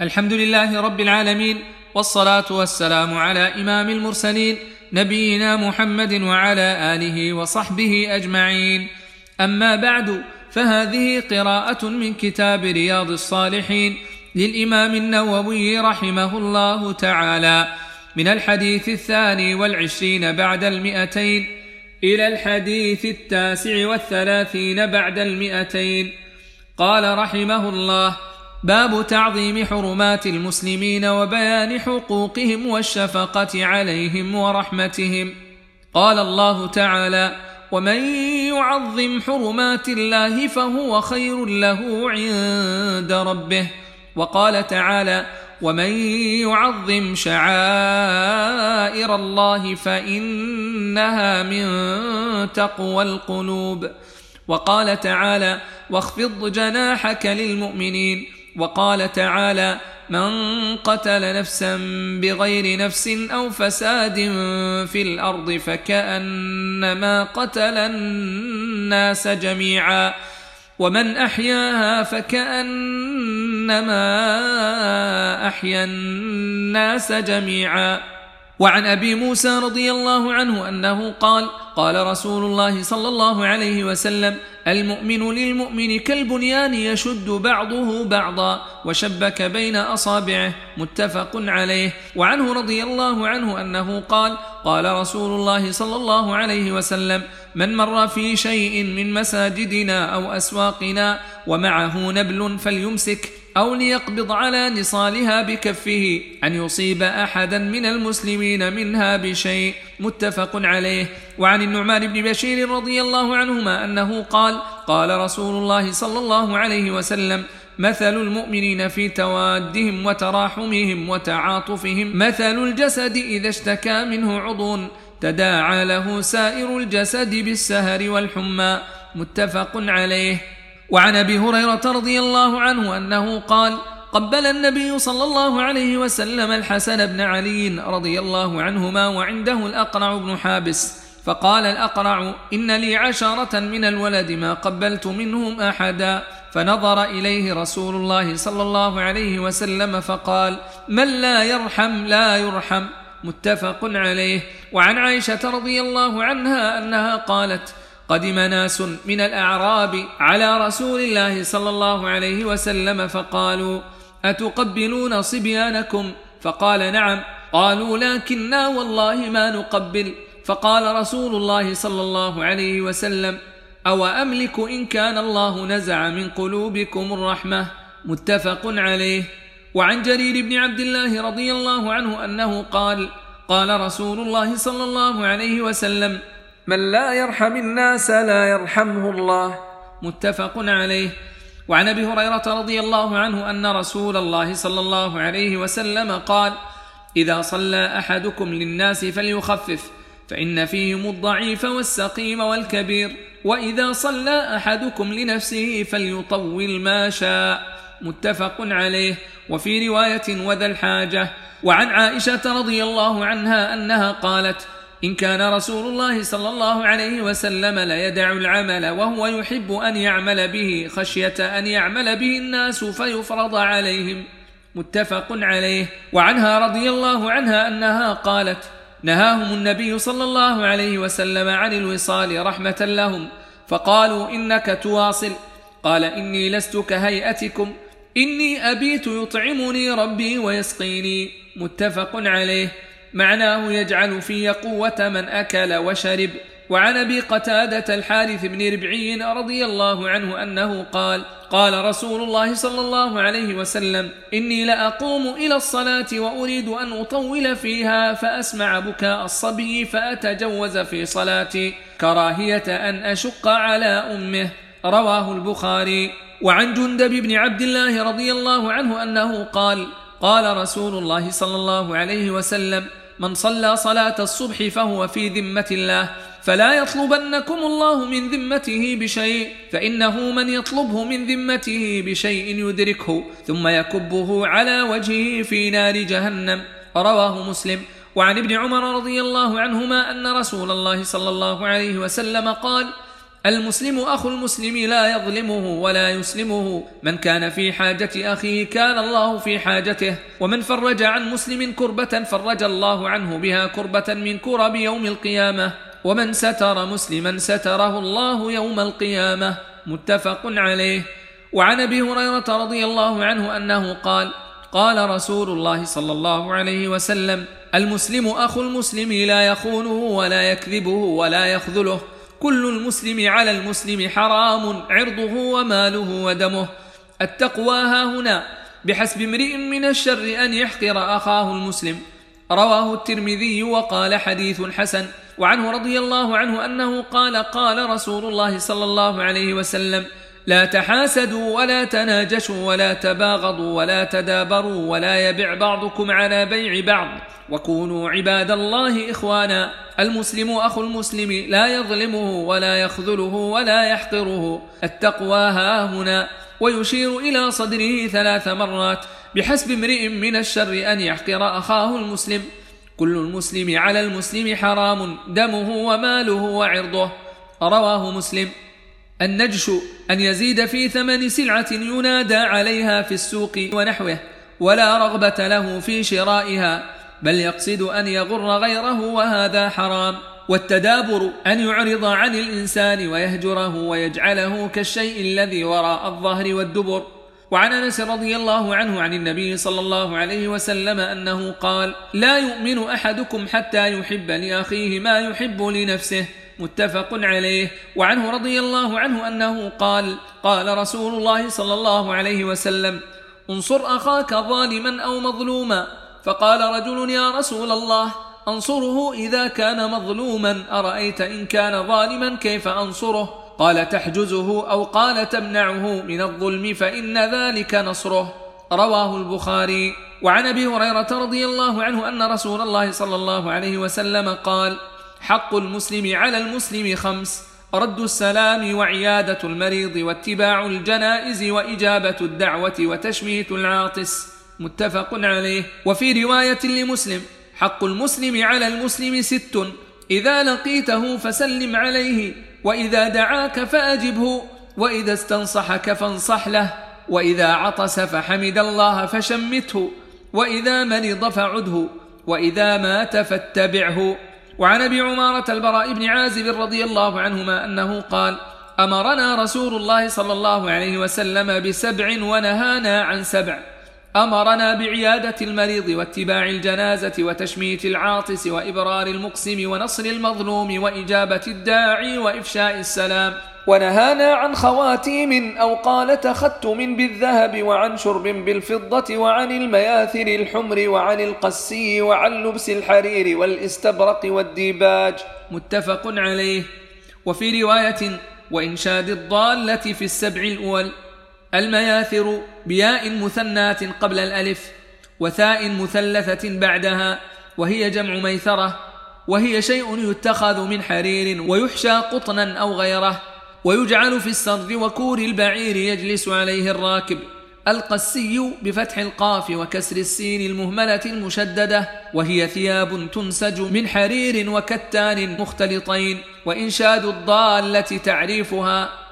الحمد لله رب العالمين والصلاة والسلام على إمام المرسلين نبينا محمد وعلى آله وصحبه أجمعين. أما بعد فهذه قراءة من كتاب رياض الصالحين للإمام النووي رحمه الله تعالى من الحديث الثاني والعشرين بعد المئتين إلى الحديث التاسع والثلاثين بعد المئتين. قال رحمه الله باب تعظيم حرمات المسلمين وبيان حقوقهم والشفقة عليهم ورحمتهم. قال الله تعالى ومن يعظم حرمات الله فهو خير له عند ربه وقال تعالى ومن يعظم شعائر الله فإنها من تقوى القلوب وقال تعالى واخفض جناحك للمؤمنين وقال تعالى من قتل نفسا بغير نفس أو فساد في الأرض فكأنما قتل الناس جميعا ومن أحياها فكأنما أحيا الناس جميعا وعن أبي موسى رضي الله عنه أنه قال قال رسول الله صلى الله عليه وسلم المؤمن للمؤمن كالبنيان يشد بعضه بعضا وشبك بين أصابعه متفق عليه. وعنه رضي الله عنه أنه قال قال رسول الله صلى الله عليه وسلم من مر في شيء من مساجدنا أو أسواقنا ومعه نبل فليمسك أو ليقبض على نصالها بكفه أن يصيب أحدا من المسلمين منها بشيء. متفق عليه. وعن النعمان بن بشير رضي الله عنهما أنه قال قال رسول الله صلى الله عليه وسلم مثل المؤمنين في توادهم وتراحمهم وتعاطفهم مثل الجسد إذا اشتكى منه عضو تداعى له سائر الجسد بالسهر والحمى. متفق عليه. وعن أبي هريرة رضي الله عنه أنه قال قبل النبي صلى الله عليه وسلم الحسن بن علي رضي الله عنهما وعنده الأقرع بن حابس فقال الأقرع إن لي عشرة من الولد ما قبلت منهم أحدا. فنظر إليه رسول الله صلى الله عليه وسلم فقال من لا يرحم لا يرحم. متفق عليه. وعن عائشة رضي الله عنها أنها قالت قدم ناس من الأعراب على رسول الله صلى الله عليه وسلم فقالوا أتقبلون صبيانكم؟ فقال نعم. قالوا لكنا والله ما نقبل. فقال رسول الله صلى الله عليه وسلم أو املك إن كان الله نزع من قلوبكم الرحمة؟ متفق عليه. وعن جرير بن عبد الله رضي الله عنه أنه قال قال رسول الله صلى الله عليه وسلم من لا يرحم الناس لا يرحمه الله. متفق عليه. وعن أبي هريرة رضي الله عنه أن رسول الله صلى الله عليه وسلم قال إذا صلى أحدكم للناس فليخفف فإن فيهم الضعيف والسقيم والكبير. وإذا صلى أحدكم لنفسه فليطول ما شاء. متفق عليه. وفي رواية وذا الحاجة. وعن عائشة رضي الله عنها أنها قالت إن كان رسول الله صلى الله عليه وسلم ليدع العمل وهو يحب أن يعمل به خشية أن يعمل به الناس فيفرض عليهم. متفق عليه. وعنها رضي الله عنها أنها قالت نهاهم النبي صلى الله عليه وسلم عن الوصال رحمة لهم. فقالوا إنك تواصل. قال إني لست كهيئتكم. إني أبيت يطعمني ربي ويسقيني. متفق عليه. معناه يجعل في قوة من أكل وشرب. وعن أبي قتادة الحارث بن ربعي رضي الله عنه أنه قال قال رسول الله صلى الله عليه وسلم إني لأقوم إلى الصلاة وأريد أن أطول فيها فأسمع بكاء الصبي فأتجوز في صلاتي كراهية أن أشق على أمه. رواه البخاري. وعن جندب بن عبد الله رضي الله عنه أنه قال قال رسول الله صلى الله عليه وسلم من صلى صلاة الصبح فهو في ذمة الله فلا يطلبنكم الله من ذمته بشيء فإنه من يطلبه من ذمته بشيء يدركه ثم يكبه على وجهه في نار جهنم. رواه مسلم. وعن ابن عمر رضي الله عنهما أن رسول الله صلى الله عليه وسلم قال المسلم أخو المسلم لا يظلمه ولا يسلمه. من كان في حاجة أخيه كان الله في حاجته. ومن فرج عن مسلم كربة فرج الله عنه بها كربة من كرب يوم القيامة. ومن ستر مسلما ستره الله يوم القيامة. متفق عليه. وعن أبي هريرة رضي الله عنه أنه قال قال رسول الله صلى الله عليه وسلم المسلم أخو المسلم لا يخونه ولا يكذبه ولا يخذله. كل المسلم على المسلم حرام عرضه وماله ودمه. التقوى ها هنا بحسب امرئ من الشر أن يحقر أخاه المسلم. رواه الترمذي وقال حديث حسن وعنه رضي الله عنه أنه قال قال رسول الله صلى الله عليه وسلم لا تحاسدوا ولا تناجشوا ولا تباغضوا ولا تدابروا ولا يبع بعضكم على بيع بعض. وكونوا عباد الله إخوانا. المسلم أخو المسلم لا يظلمه ولا يخذله ولا يحقره. التقوى ها هنا. ويشير إلى صدره ثلاث مرات بحسب امرئ من الشر أن يحقر أخاه المسلم. كل المسلم على المسلم حرام. دمه وماله وعرضه. رواه مسلم. النجش أن يزيد في ثمن سلعة ينادى عليها في السوق ونحوه ولا رغبة له في شرائها بل يقصد أن يغر غيره وهذا حرام. والتدابر أن يعرض عن الإنسان ويهجره ويجعله كالشيء الذي وراء الظهر والدبر. وعن أنس رضي الله عنه عن النبي صلى الله عليه وسلم أنه قال لا يؤمن أحدكم حتى يحب لأخيه ما يحب لنفسه متفق عليه. وعنه رضي الله عنه أنه قال قال رسول الله صلى الله عليه وسلم انصر أخاك ظالما أو مظلوما. فقال رجل يا رسول الله انصره إذا كان مظلوما. أرأيت إن كان ظالما كيف أنصره؟ قال تحجزه أو قال تمنعه من الظلم فإن ذلك نصره. رواه البخاري. وعن أبي هريرة رضي الله عنه أن رسول الله صلى الله عليه وسلم قال حق المسلم على المسلم خمس رد السلام وعيادة المريض واتباع الجنائز وإجابة الدعوة وتشميت العاطس. متفق عليه. وفي رواية لمسلم حق المسلم على المسلم ست إذا لقيته فسلم عليه وإذا دعاك فأجبه وإذا استنصحك فانصح له وإذا عطس فحمد الله فشمته وإذا مرض فعده وإذا مات فاتبعه. وعن أبي عمارة البراء بن عازب رضي الله عنهما أنه قال أمرنا رسول الله صلى الله عليه وسلم بسبع ونهانا عن سبع. أمرنا بعيادة المريض واتباع الجنازة وتشميت العاطس وإبرار المقسم ونصر المظلوم وإجابة الداعي وإفشاء السلام. ونهانا عن خواتيم أو قال تختم بالذهب وعن شرب بالفضة وعن المياثر الحمر وعن القسي وعن لبس الحرير والإستبرق والديباج. متفق عليه. وفي رواية وإنشاد الضالة في السبع الأول المياثر بياء مثنات قبل الألف وثاء مثلثة بعدها وهي جمع ميثرة وهي شيء يتخذ من حرير ويحشى قطنا أو غيره. ويجعل في السرد وكور البعير يجلس عليه الراكب. القسي بفتح القاف وكسر السين المهملة المشددة وهي ثياب تنسج من حرير وكتان مختلطين. وإنشاد الضالة تعريفها